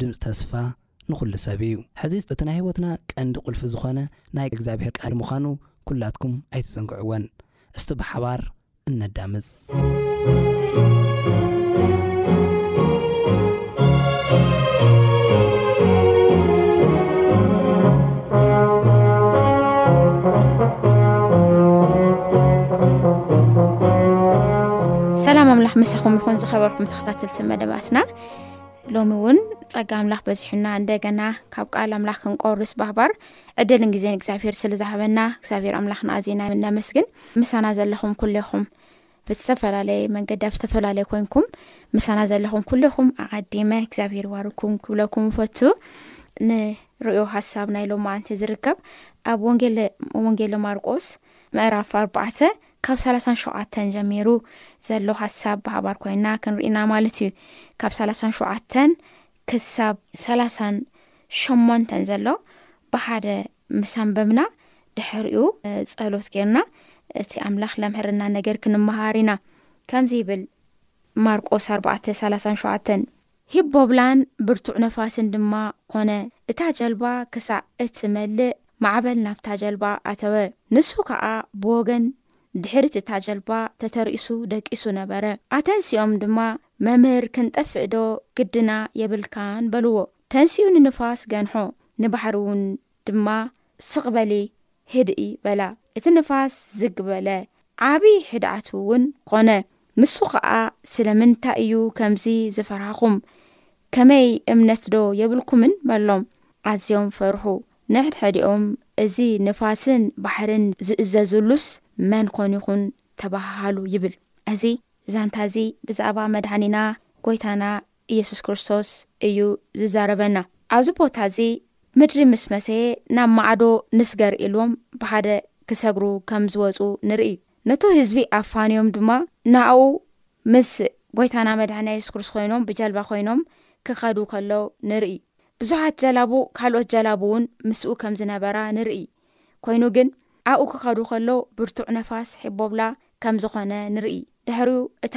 ድምጺ ተስፋ ንኹሉ ሰብ እዩ። ሕዚ እቲ ናይ ህይወትና ቀንዲ ቁልፊ ዝኾነ ናይ እግዚኣብሔር ቃል ምዃኑ ኩላትኩም ኣይትዘንግዕዎን። እስቲ ብሓባር እነዳምጽ። ሰላም ኣምላኽ ምሳኹም ይኹን ዝኸበርኩም ተኸታተልቲ መደባትና ሎሚ እውን ጸጋ ኣምላኽ በዚሑና እንደገና ካብ ቃል ኣምላኽ ክንቆርስ ባህባር ዕድልን ግዜ ንእግዚኣብሄር ስለ ዝሃበና እግዚኣብሄር ኣምላኽ ንኣዜና እነመስግን ምሳና ዘለኹም ኩሌኹም ብዝተፈላለየ መንገዲ ኣብ ዝተፈላለየ ኮንኩም ምሳና ዘለኹም ኩሌኹም ኣቐዲመ እግዚኣብሄር ዋርኩም ክብለኩም ፈቱ ንርእዮ ሃሳብ ናይ ሎማዓንቲ ዝርከብ ኣብ ወንጌለ ማርቆስ ምዕራፍ ኣርባዕተ ካብ ሰላሳን ሸውዓተን ጀሚሩ ዘሎ ሐሳብ ብሐባር ኮይና ክንሪኢ ኢና ማለት እዩ። ካብ ሰላሳን ሸውዓተን ክሳብ ሰላሳን ሸሞንተን ዘሎ ብሓደ ምስ ኣንበብና ድሕሪኡ ጸሎት ጌርና እቲ ኣምላኽ ለምህርና ነገር ክንመሃር ኢና። ከምዚ ይብል ማርቆስ ኣርባዕተ ሰላሳን ሸውዓተን ሂቦብላን ብርቱዕ ነፋስን ድማ ኰነ፣ እታ ጀልባ ክሳዕ እትመልእ ማዕበል ናብታ ጀልባ ኣተወ። ንሱ ኸኣ ብወገን ድሕሪት እታ ጀልባ ተተርኢሱ ደቂሱ ነበረ። ኣተንሲኦም ድማ፣ መምህር፣ ክንጠፍእዶ ግድና የብልካን? በልዎ። ተንሲኡ ንንፋስ ገንሖ፣ ንባሕሪውን ድማ ስቕ በሊ ህድኢ በላ። እቲ ንፋስ ዝግ በለ፣ ዓቢ ሕድዓት'ውን ኾነ። ንሱ ኸኣ ስለምንታይ እዩ ከምዚ ዝፈርሃኹም? ከመይ እምነትዶ የብልኩምን? በሎም። ኣዝዮም ፈርሑ። ንሕድሕዲኦም እዚ ንፋስን ባሕርን ዝእዘዙሉስ መን ኾን ይኹን? ተበሃሃሉ ይብል እዚ ዛንታ'ዚ ብዛዕባ መድሓኒና ጐይታና ኢየሱስ ክርስቶስ እዩ ዝዛረበና። ኣብዚ ቦታ እዚ ምድሪ ምስ መሰየ ናብ ማዕዶ ንስገር ኢልዎም ብሓደ ክሰግሩ ከም ዝወጹ ንርኢ። ነቱ ህዝቢ ኣፋንዮም ድማ ናኣኡ ምስ ጎይታና መድሕና ኢየሱስ ክርስቶስ ኮይኖም ብጀልባ ኮይኖም ክኸዱ ከለው ንርኢ። ብዙሓት ጀላቡ ካልኦት ጀላቡውን ምስኡ ከም ዝነበራ ንርኢ። ኮይኑ ግን ኣብኡ ክኸዱ ከለው ብርቱዕ ነፋስ ሒቦብላ ከም ዝኾነ ንርኢ። ድሕሪኡ እታ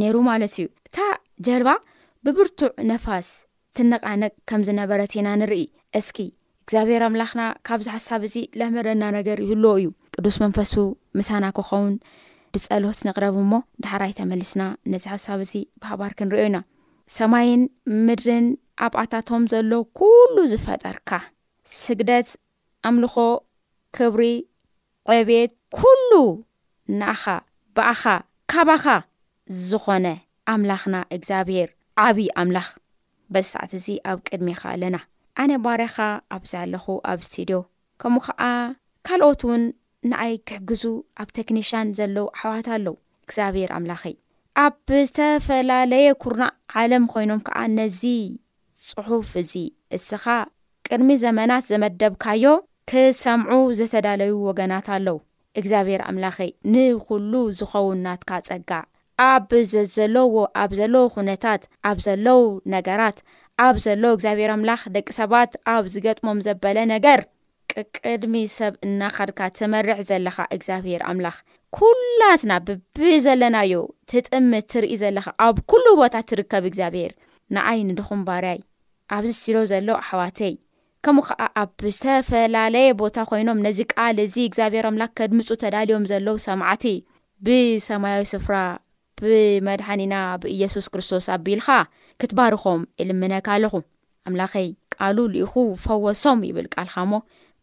ነይሩ ማለት እዩ። እታ ጀልባ ብብርቱዕ ነፋስ ትነቓነቕ ከም ዝነበረት ኢና ንርኢ። እስኪ እግዚኣብሔር ኣምላኽና ካብዚ ሓሳብ እዚ ለምህረና ነገር ይህልዎ እዩ። ቅዱስ መንፈሱ ምሳና ክኸውን ብጸሎት ንቕረብ እሞ ዳሕራይ ተመሊስና ነዚ ሓሳብ እዚ ብሓባር ክንሪኦ ኢና። ሰማይን ምድርን ኣብኣታቶም ዘሎ ኩሉ ዝፈጠርካ ስግደት ኣምልኾ ክብሪ ዕቤት ኩሉ ንኣኻ ብኣኻ ካባኻ ዝኾነ ኣምላኽና እግዚኣብሄር ዓቢ ኣምላኽ በዚ ሰዓት እዚ ኣብ ቅድሜኻ ኣለና ኣነ ባርያኻ ኣብ ዘለኹ ኣብ ስቲድዮ ከምኡ ከኣ ካልኦት ውን ንኣይ ክሕግዙ ኣብ ተክኒሻን ዘለዉ ኣሕዋት ኣለዉ እግዚኣብሄር ኣምላኸይ ኣብ ዝተፈላለየ ኩርናዕ ዓለም ኮይኖም ከኣ ነዚ ጽሑፍ እዚ፣ እስኻ ቅድሚ ዘመናት ዘመደብካዮ፣ ክሰምዑ ዘተዳለዩ ወገናት ኣለዉ። እግዚኣብሔር ኣምላኸይ፣ ንኹሉ ዝኸውን ናትካ ጸጋ፣ ኣብ ዘዘለዎ ኣብ ዘለዉ ኩነታት፣ ኣብ ዘለዉ ነገራት፣ ኣብ ዘለዉ እግዚኣብሔር ኣምላኽ ደቂ ሰባት ኣብ ዝገጥሞም ዘበለ ነገር፣ ቀቅድሚ ሰብ እናኻድካ ትመርሕ ዘለኻ እግዚኣብሄር ኣምላኽ ኩላትና ብብዘለናዮ ትጥምት ትርኢ ዘለኻ ኣብ ኩሉ ቦታ ትርከብ እግዚኣብሄር ንኣይ ንድኹም ባርያይ ኣብዚ ስቲሮ ዘሎ ኣሕዋተይ ከምኡ ከዓ ኣብ ዝተፈላለየ ቦታ ኮይኖም ነዚ ቃል እዚ እግዚኣብሄር ኣምላኽ ከድምፁ ተዳልዮም ዘለው ሰማዕቲ ብሰማያዊ ስፍራ ብመድሓኒና ብእየሱስ ክርስቶስ ኣቢልኻ ክትባርኾም እልምነካ ኣለኹ ኣምላኸይ ቃሉ ልኢኹ ፈወሶም ይብል ቃልካ እሞ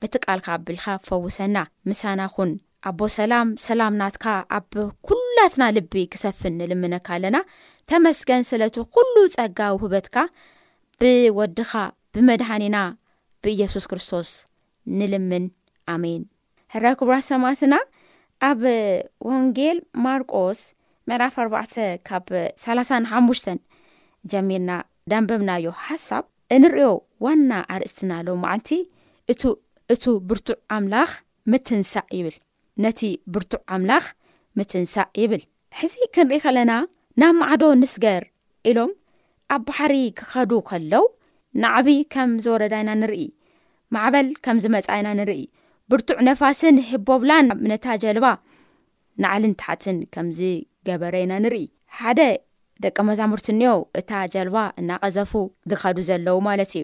በቲ ቃልካ ኣቢልካ ፈውሰና ምሳና ኹን ኣቦ ሰላም ሰላም ናትካ ኣብ ኩላትና ልቢ ክሰፍን ንልምነካ ኣለና ተመስገን ስለቲ ኩሉ ጸጋ ውህበትካ ብወድኻ ብመድሓኒና ብእየሱስ ክርስቶስ ንልምን ኣሜን ሕረ ክቡራት ሰማዕትና ኣብ ወንጌል ማርቆስ ምዕራፍ ኣርባዕተ ካብ ሰላሳን ሓሙሽተን ጀሚርና ዳንበብናዮ ሓሳብ እንርእዮ ዋና ኣርእስትና ሎማዓንቲ እቱ እቱ ብርቱዕ ኣምላኽ ምትንሳእ ይብል ነቲ ብርቱዕ ኣምላኽ ምትንሳእ ይብል ሕዚ ክንርኢ ከለና ናብ ማዕዶ ንስገር ኢሎም ኣብ ባሕሪ ክኸዱ ከለው ናዕቢ ከም ዝወረዳ ኢና ንርኢ፣ ማዕበል ከም ዝመጻ ኢና ንርኢ፣ ብርቱዕ ነፋስን ህቦብላን ነታ ጀልባ ናዕልን ታሕትን ከም ዝገበረ ኢና ንርኢ። ሓደ ደቀ መዛሙርቲ እኒኦ እታ ጀልባ እናቐዘፉ ዝኸዱ ዘለው ማለት እዩ።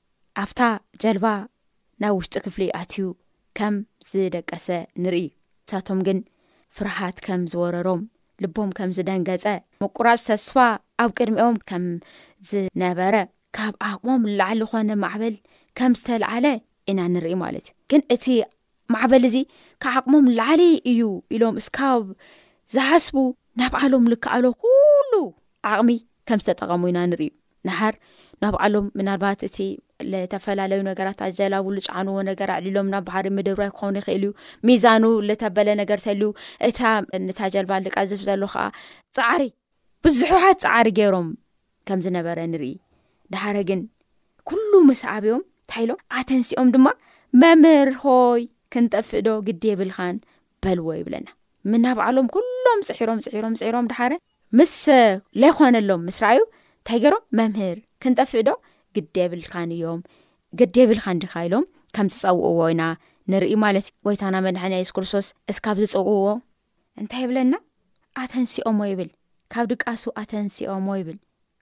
ኣብታ ጀልባ ናብ ውሽጢ ክፍሊ ኣትዩ ከም ዝደቀሰ ንርኢ። ንሳቶም ግን ፍርሃት ከም ዝወረሮም፣ ልቦም ከም ዝደንገጸ፣ ምቁራጽ ተስፋ ኣብ ቅድሚኦም ከም ዝነበረ፣ ካብ ዓቕሞም ንላዕሊ ኾነ ማዕበል ከም ዝተልዓለ ኢና ንርኢ ማለት እዩ። ግን እቲ ማዕበል እዚ ካብ ዓቕሞም ንላዕሊ እዩ ኢሎም እስካብ ዝሓስቡ ናብ ዓሎም ልከዓሎ ኩሉ ዓቕሚ ከም ዝተጠቐሙ ኢና ንርኢ። ነሃር ናብ ዓሎም ምናልባት እቲ ለተፈላለዩ ነገራት ኣጀላቡ ልፅዓንዎ ነገር ኣዕሊሎም ናብ ባሕሪ ምድብራይ ክኾኑ ይኽእል እዩ ሚዛኑ ለተበለ ነገር ተልዩ እታ ነታ ጀልባ ልቀዝፍ ዘሎ ከዓ ፃዕሪ ብዙሑሓት ፃዕሪ ገይሮም ከም ዝነበረ ንርኢ ዳሃረ ግን ኩሉ ምስ ኣብዮም እንታይ ኢሎም ኣተንሲኦም ድማ መምህር ሆይ ክንጠፍእ ዶ ግዲ የብልኻን በልዎ ይብለና ምናብ ዓሎም ኩሎም ፅሒሮም ፅሒሮም ፅሒሮም ዳሓረ ምስ ለይኾነሎም ምስ ረኣዩ እንታይ ገሮም መምህር ክንጠፍእ ዶ ግዲ የብልካን እዮም ግዲ የብልካን ዲካ ኢሎም ከም ዝፀውእዎ ኢና ንርኢ ማለት እዩ ጎይታና መድሓን የሱስ ክርስቶስ እስካብ ዝፀውእዎ እንታይ የብለና ኣተንስኦሞ ይብል ካብ ድቃሱ ኣተንስኦሞ ይብል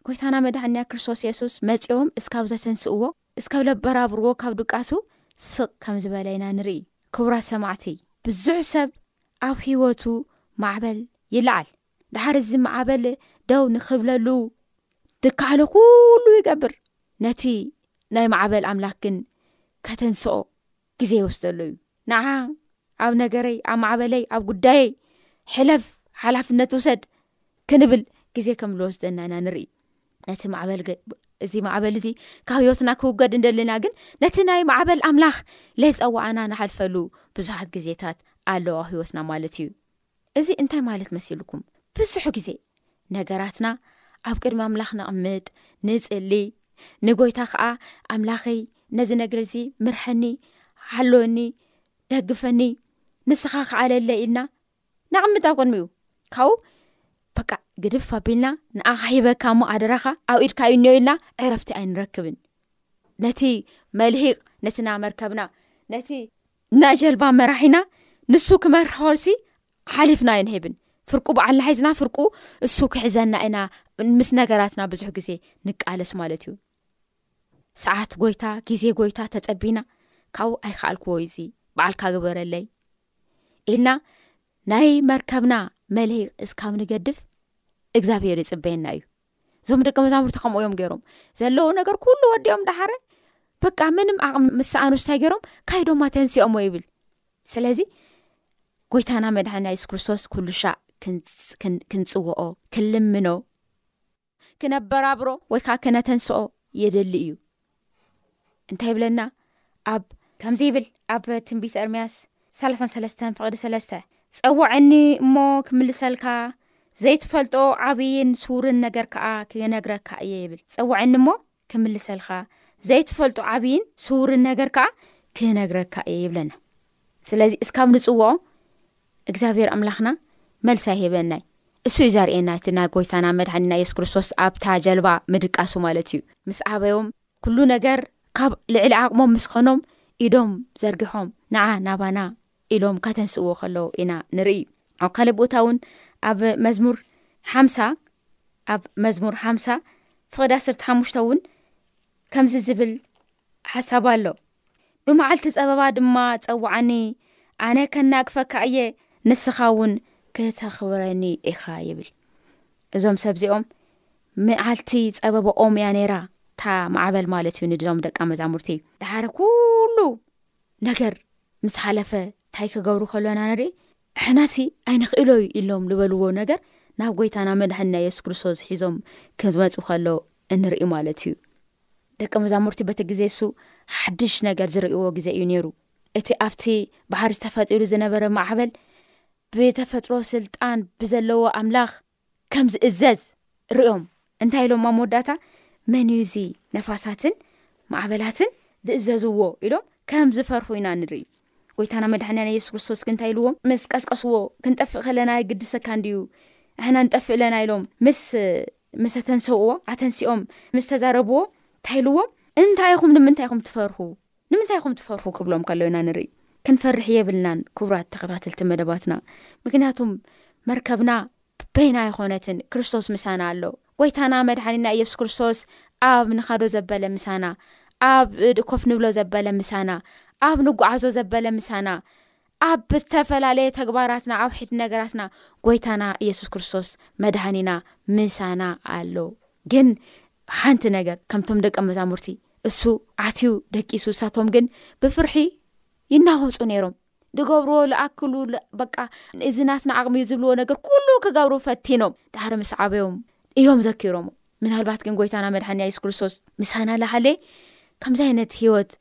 ጎይታና መድሓንያ ክርስቶስ የሱስ መፂኦም እስካብ ዘተንስእዎ እስከ ለበራብርዎ ካብ ድቃሱ ስቅ ከም ዝበለ ኢና ንርኢ ክቡራት ሰማዕቲ ብዙሕ ሰብ ኣብ ሂወቱ ማዕበል ይለዓል ደሓር እዚ ማዓበል ደው ንክብለሉ ድካኣሎ ኩሉ ይገብር ነቲ ናይ ማዕበል ኣምላክ ግን ከተንስኦ ግዜ ይወስደሉ እዩ ንዓ ኣብ ነገረይ ኣብ ማዕበለይ ኣብ ጉዳየይ ሕለፍ ሓላፍነት ውሰድ ክንብል ግዜ ከም ዝወስደና ኢና ንርኢ ነቲ ማዕበል እዚ ማዕበል እዚ ካብ ህይወትና ክውገድ እንደለና ግን ነቲ ናይ ማዕበል ኣምላኽ ለይፀዋዕና ንሓልፈሉ ብዙሓት ግዜታት ኣለዋ ህይወትና ማለት እዩ እዚ እንታይ ማለት መሲልኩም ብዙሕ ግዜ ነገራትና ኣብ ቅድሚ ኣምላኽ ነቕምጥ ንጽሊ ንጎይታ ከኣ ኣምላኸይ ነዚ ነግር እዚ ምርሐኒ ሓሎኒ ደግፈኒ ንስኻ ከዓለለ ኢልና ነቕምጥ ኣብ ቅድሚ እዩ ካብኡ በቃ ግድፍ ኣቢልና ንኣኻ ሂበካ እሞ ኣደራኻ ኣብ ኢድካ እዩ እኒኦ ኢልና ዕረፍቲ ኣይንረክብን ነቲ መልሂቅ ነቲ ናመርከብና ነቲ ናይ ጀልባ መራሒና ንሱ ክመርሖልሲ ሓሊፍና ኣይንህብን ፍርቁ በዓልና ሒዝና ፍርቁ እሱ ክሕዘና ኢና ምስ ነገራትና ብዙሕ ግዜ ንቃለስ ማለት እዩ ሰዓት ጎይታ ግዜ ጎይታ ተፀቢና ካብኡ ኣይከኣልክዎ እዚ በዓልካ ግበረለይ ኢልና ናይ መርከብና መልሂ እስካብ ንገድፍ እግዚኣብሄር ይፅበየና እዩ እዞም ደቂ መዛሙርቲ ከምኡ እዮም ገይሮም ዘለዉ ነገር ኩሉ ወዲኦም ዳሓረ በቃ ምንም ዓቕሚ ምስሰኣኑ ስታይ ገይሮም ካይዶማ ተንስኦሞ ይብል ስለዚ ጎይታና መድሓና የሱስ ክርስቶስ ኩሉ ሻዕ ክንፅውኦ ክንልምኖ ክነበራብሮ ወይ ከዓ ክነተንስኦ የደሊ እዩ እንታይ ይብለና ኣብ ከምዚ ይብል ኣብ ትንቢት እርምያስ ሳላሳን ሰለስተን ፍቕዲ ሰለስተ ጸውዐኒ እሞ ክምልሰልካ ዘይትፈልጦ ዓብይን ስውርን ነገር ከዓ ክነግረካ እየ ይብል ጸውዐኒ እሞ ክምልሰልካ ዘይትፈልጦ ዓብይን ስውርን ነገር ከዓ ክነግረካ እየ ይብለና ስለዚ እስካብ ንፅውዖ እግዚኣብሔር ኣምላክና መልሲ ኣይህበናይ እሱ እዩ ዘርእየና እቲ ናይ ጎይታና መድሓኒና የሱስ ክርስቶስ ኣብታ ጀልባ ምድቃሱ ማለት እዩ ምስ ኣበዮም ኩሉ ነገር ካብ ልዕሊ ዓቕሞም ምስ ኾኖም ኢዶም ዘርጊሖም ንዓ ናባና ኢሎም ከተንስእዎ ከለዉ ኢና ንርኢ ኣብ ካልእ ቦታ እውን ኣብ መዝሙር ሓምሳ ኣብ መዝሙር ሓምሳ ፍቕዲ ዓሰርተ ሓሙሽተ እውን ከምዚ ዝብል ሓሳብ ኣሎ ብመዓልቲ ጸበባ ድማ ጸውዓኒ፣ ኣነ ከናግፈካ እየ፣ ንስኻ እውን ክተኽብረኒ ኢኻ ይብል። እዞም ሰብ እዚኦም መዓልቲ ጸበባኦም እያ ነይራ እታ ማዕበል ማለት እዩ ንዞም ደቃ መዛሙርቲ። ድሓር ኩሉ ነገር ምስ ሓለፈ እንታይ ክገብሩ ከሎና ንርኢ ሕናሲ ኣይንኽእሎ እዩ ኢሎም ዝበልዎ ነገር ናብ ጎይታና መድሕና የሱስ ክርስቶስ ሒዞም ክመፁ ከሎ እንርኢ ማለት እዩ። ደቀ መዛሙርቲ በቲ ግዜ ንሱ ሓድሽ ነገር ዝርእይዎ ግዜ እዩ ነይሩ እቲ ኣብቲ ባሕሪ ዝተፈጢሩ ዝነበረ ማዕበል ብተፈጥሮ ስልጣን ብዘለዎ ኣምላኽ ከም ዝእዘዝ ርእዮም እንታይ ኢሎም ኣብ መወዳእታ መን እዩ እዚ ነፋሳትን ማዕበላትን ዝእዘዝዎ ኢሎም ከም ዝፈርሑ ኢና ንርኢ ጎይታና መድሕንያና የሱስ ክርስቶስ ክንታይ ኢልዎም ምስ ቀስቀስዎ ክንጠፍእ ከለና ይግድሰካ እንድዩ ንሕና ንጠፍእ ኣለና ኢሎም ምስ ምስ ኣተንሰውዎ ኣተንሲኦም ምስ ተዛረብዎ እንታይ ኢልዎም እንታይ ኢኹም ንምንታይ ኢኹም ትፈርሁ ንምንታይ ኢኹም ትፈርሁ ክብሎም ከሎ ኢና ንርኢ ክንፈርሕ የብልናን ክብራት ተኸታተልቲ መደባትና ምክንያቱም መርከብና በይና ኣይኾነትን ክርስቶስ ምሳና ኣሎ ጎይታና መድሓኒና ኢየሱስ ክርስቶስ ኣብ ንኻዶ ዘበለ ምሳና ኣብ ኮፍ ንብሎ ዘበለ ምሳና ኣብ ንጓዓዞ ዘበለ ምሳና ኣብ እተፈላለየ ተግባራትና ኣብ ሕድ ነገራትና ጎይታና ኢየሱስ ክርስቶስ መድኃኒና ምሳና ኣሎ ግን ሓንቲ ነገር ከምቶም ደቀ መዛሙርቲ እሱ ኣትዩ ደቂሱ እሳቶም ግን ብፍርሒ ይናወጹ ነይሮም ዝገብርዎ ዝኣክሉ በቃ እዚ ናትና ዓቕሚ ዝብልዎ ነገር ኩሉ ክገብሩ ፈቲኖም ዳሕሪ ምስ ዓበዮም እዮም ዘኪሮሞ ምናልባት ግን ጎይታና መድሓኒያ የሱስ ክርስቶስ ምሳና ላሓለ ከምዚ ዓይነት ህይወት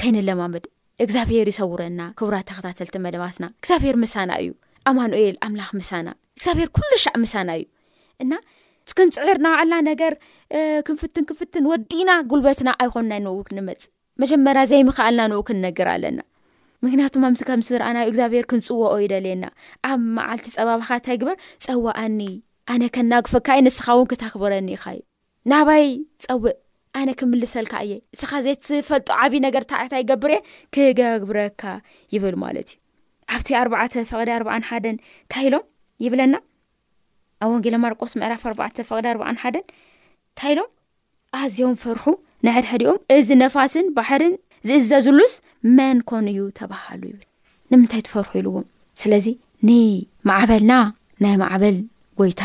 ከይንለማመድ እግዛብሄር ይሰውረና ክቡራት ተከታተልቲ መደባትና እግዛብሄር ምሳና እዩ ኣማኑኤል ኣምላኽ ምሳና እግዛብሄር ኩሉ ሻዕ ምሳና እዩ እና እስክንፅዕር ናባዕልና ነገር ክንፍትን ክፍትን ወዲእና ጉልበትና ኣይኮንናይ ንኡ ክንመፅእ መጀመርያ ዘይምክኣልና ንኡ ክንነግር ኣለና ምክንያቱ መምስ ከምስ ዝረኣናዩ እግዚኣብሄር ክንፅዎኦ ይደልየና ኣብ መዓልቲ ፀባባካ እንታይ ግበር ፀዋኣኒ ኣነ ከናግፈካዩ ንስኻ እውን ክታክብረኒ ኢካ እዩ ናባይ ፀውእ ኣነ ክምልሰልካ እየ እስኻ ዘይትፈልጦ ዓብይ ነገር ታዕታይ ገብር እየ ክገብረካ ይብል ማለት እዩ ኣብቲ ኣርባዕተ ፈቅዲ ኣርባዓን ሓደን እንታይ ኢሎም ይብለና ኣብ ወንጌለ ማርቆስ ምዕራፍ ኣርባዕተ ፈቅዲ ኣርባዓን ሓደን እንታይ ኢሎም ኣዝዮም ፈርሑ ንሕድሕዲኦም እዚ ነፋስን ባሕርን ዝእዘዝሉስ መን ኮኑ እዩ ተባሃሉ ይብል ንምንታይ ትፈርሑ ኢልዎም ስለዚ ንማዕበልና ናይ ማዕበል ጎይታ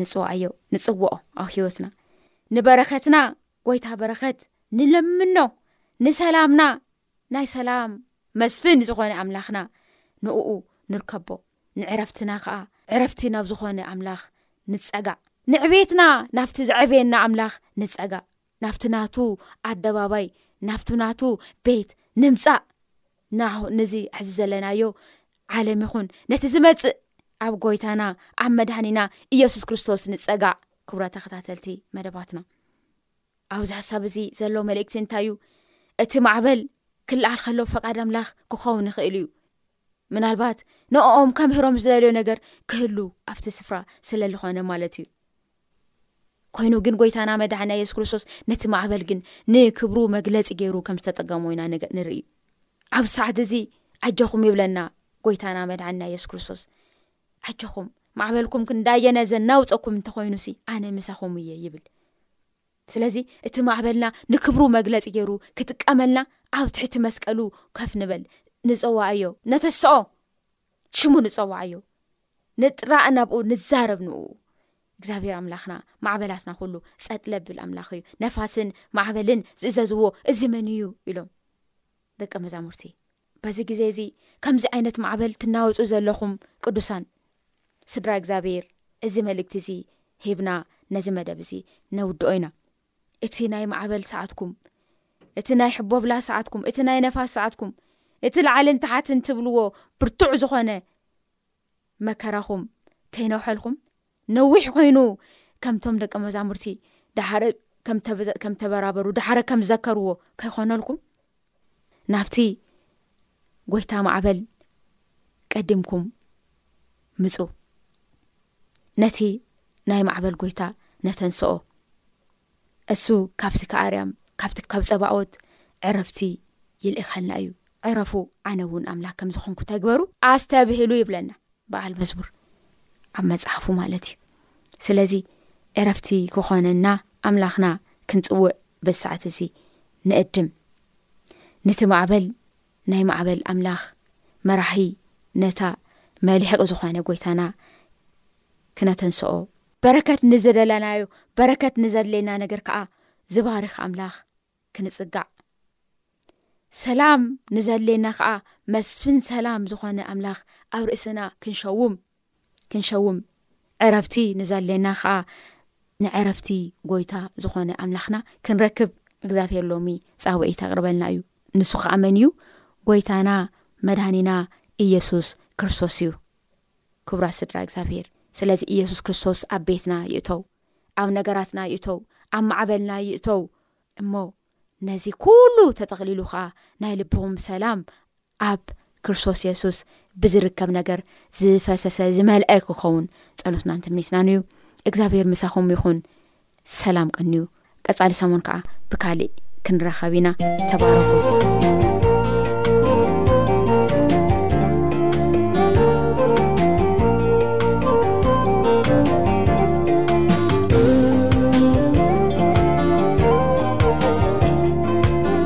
ንጽዋዓዮ ንጽውኦ ኣብ ህይወትና ንበረኸትና ጎይታ በረኸት ንለምኖ ንሰላምና ናይ ሰላም መስፍን ዝኾነ ኣምላኽና ንእኡ ንርከቦ ንዕረፍትና ከኣ ዕረፍቲ ናብ ዝኾነ ኣምላኽ ንጸጋዕ ንዕቤትና ናብቲ ዝዕብየና ኣምላኽ ንጸጋዕ ናብቲ ናቱ ኣደባባይ ናብቲ ናቱ ቤት ንምጻእ ናሁ ንዚ ሕዚ ዘለናዮ ዓለም ይኹን ነቲ ዝመጽእ ኣብ ጎይታና ኣብ መድሃኒና ኢየሱስ ክርስቶስ ንጸጋዕ ክብራ ተኸታተልቲ መደባትና ኣብዚ ሓሳብ እዚ ዘሎ መልእክቲ እንታይ እዩ እቲ ማዕበል ክልዓል ከሎ ፈቃድ ኣምላኽ ክኸውን ይኽእል እዩ ምናልባት ንኦም ከምህሮም ዝደልዮ ነገር ክህሉ ኣብቲ ስፍራ ስለ ዝኾነ ማለት እዩ ኮይኑ ግን ጎይታና መድሓና የሱስ ክርስቶስ ነቲ ማዕበል ግን ንክብሩ መግለፂ ገይሩ ከም ዝተጠቀሙ ኢና ንርኢ ኣብዚ ሰዓት እዚ ዓጀኹም ይብለና ጎይታና መድሓና የሱስ ክርስቶስ ዓጀኹም ማዕበልኩም ክንዳየነ ዘናውፀኩም እንተኮይኑ ሲ ኣነ ምሳኹም እየ ይብል ስለዚ እቲ ማዕበልና ንክብሩ መግለፂ ገይሩ ክጥቀመልና ኣብ ትሕቲ መስቀሉ ከፍ ንበል ንፀዋዕዮ ነተስኦ ሽሙ ንፀዋዕዮ ንጥራእ ናብኡ ንዛረብ ንኡ እግዚኣብሔር ኣምላኽና ማዕበላትና ኩሉ ጸጥለብል ኣምላኽ እዩ ነፋስን ማዕበልን ዝእዘዝዎ እዚ መን እዩ ኢሎም ደቂ መዛሙርቲ በዚ ግዜ እዚ ከምዚ ዓይነት ማዕበል ትናወፁ ዘለኹም ቅዱሳን ስድራ እግዚኣብሔር እዚ መልእክቲ እዚ ሂብና ነዚ መደብ እዚ ነውድኦ ኢና እቲ ናይ ማዕበል ሰዓትኩም እቲ ናይ ሕቦብላ ሰዓትኩም እቲ ናይ ነፋስ ሰዓትኩም እቲ ላዓልን ተሓትን ትብልዎ ብርቱዕ ዝኾነ መከራኹም ከይነውሐልኩም ነዊሕ ኮይኑ ከምቶም ደቂ መዛሙርቲ ዳሓረ ከም ተበራበሩ ዳሓረ ከም ዝዘከርዎ ከይኮነልኩም ናብቲ ጎይታ ማዕበል ቀዲምኩም ምፁ ነቲ ናይ ማዕበል ጎይታ ነተንስኦ እሱ ካብቲ ከኣርያም ካብቲ ካብ ጸባኦት ዕረፍቲ ይልእኸልና እዩ ዕረፉ ኣነ እውን ኣምላክ ከም ዝኾንኩ እንታይ ግበሩ ኣስተብህሉ ይብለና በዓል መዝሙር ኣብ መጽሓፉ ማለት እዩ ስለዚ ዕረፍቲ ክኾነና ኣምላኽና ክንጽውእ በዚ ሰዓት እዚ ንእድም ነቲ ማዕበል ናይ ማዕበል ኣምላኽ መራሒ ነታ መሊሕቅ ዝኾነ ጎይታና ክነተንስኦ። በረከት ንዝደለናዮ በረከት ንዘድሌና ነገር ከኣ ዝባርክ ኣምላኽ ክንጽጋዕ ሰላም ንዘድሌና ከኣ መስፍን ሰላም ዝኾነ ኣምላኽ ኣብ ርእስና ክንሸውም ክንሸውም ዕረፍቲ ንዘሌና ከኣ ንዕረፍቲ ጎይታ ዝኾነ ኣምላኽና ክንረክብ እግዚኣብሔር ሎሚ ጻውዒት ኣቕርበልና እዩ ንሱ ከኣ መን እዩ ጎይታና መድሃኒና ኢየሱስ ክርስቶስ እዩ ክብራት ስድራ እግዚኣብሔር ስለዚ ኢየሱስ ክርስቶስ ኣብ ቤትና ይእተው ኣብ ነገራትና ይእተው ኣብ ማዕበልና ይእተው እሞ ነዚ ኩሉ ተጠቕሊሉ ከዓ ናይ ልብኹም ሰላም ኣብ ክርስቶስ የሱስ ብዝርከብ ነገር ዝፈሰሰ ዝመልአ ክኸውን ጸሎትናን ትምኒትናን እዩ። እግዚኣብሄር ምሳኹም ይኹን። ሰላም ቀንዩ። ቀጻሊ ሰሙን ከኣ ብካሊእ ክንራኸብ ኢና። ተባረኹ።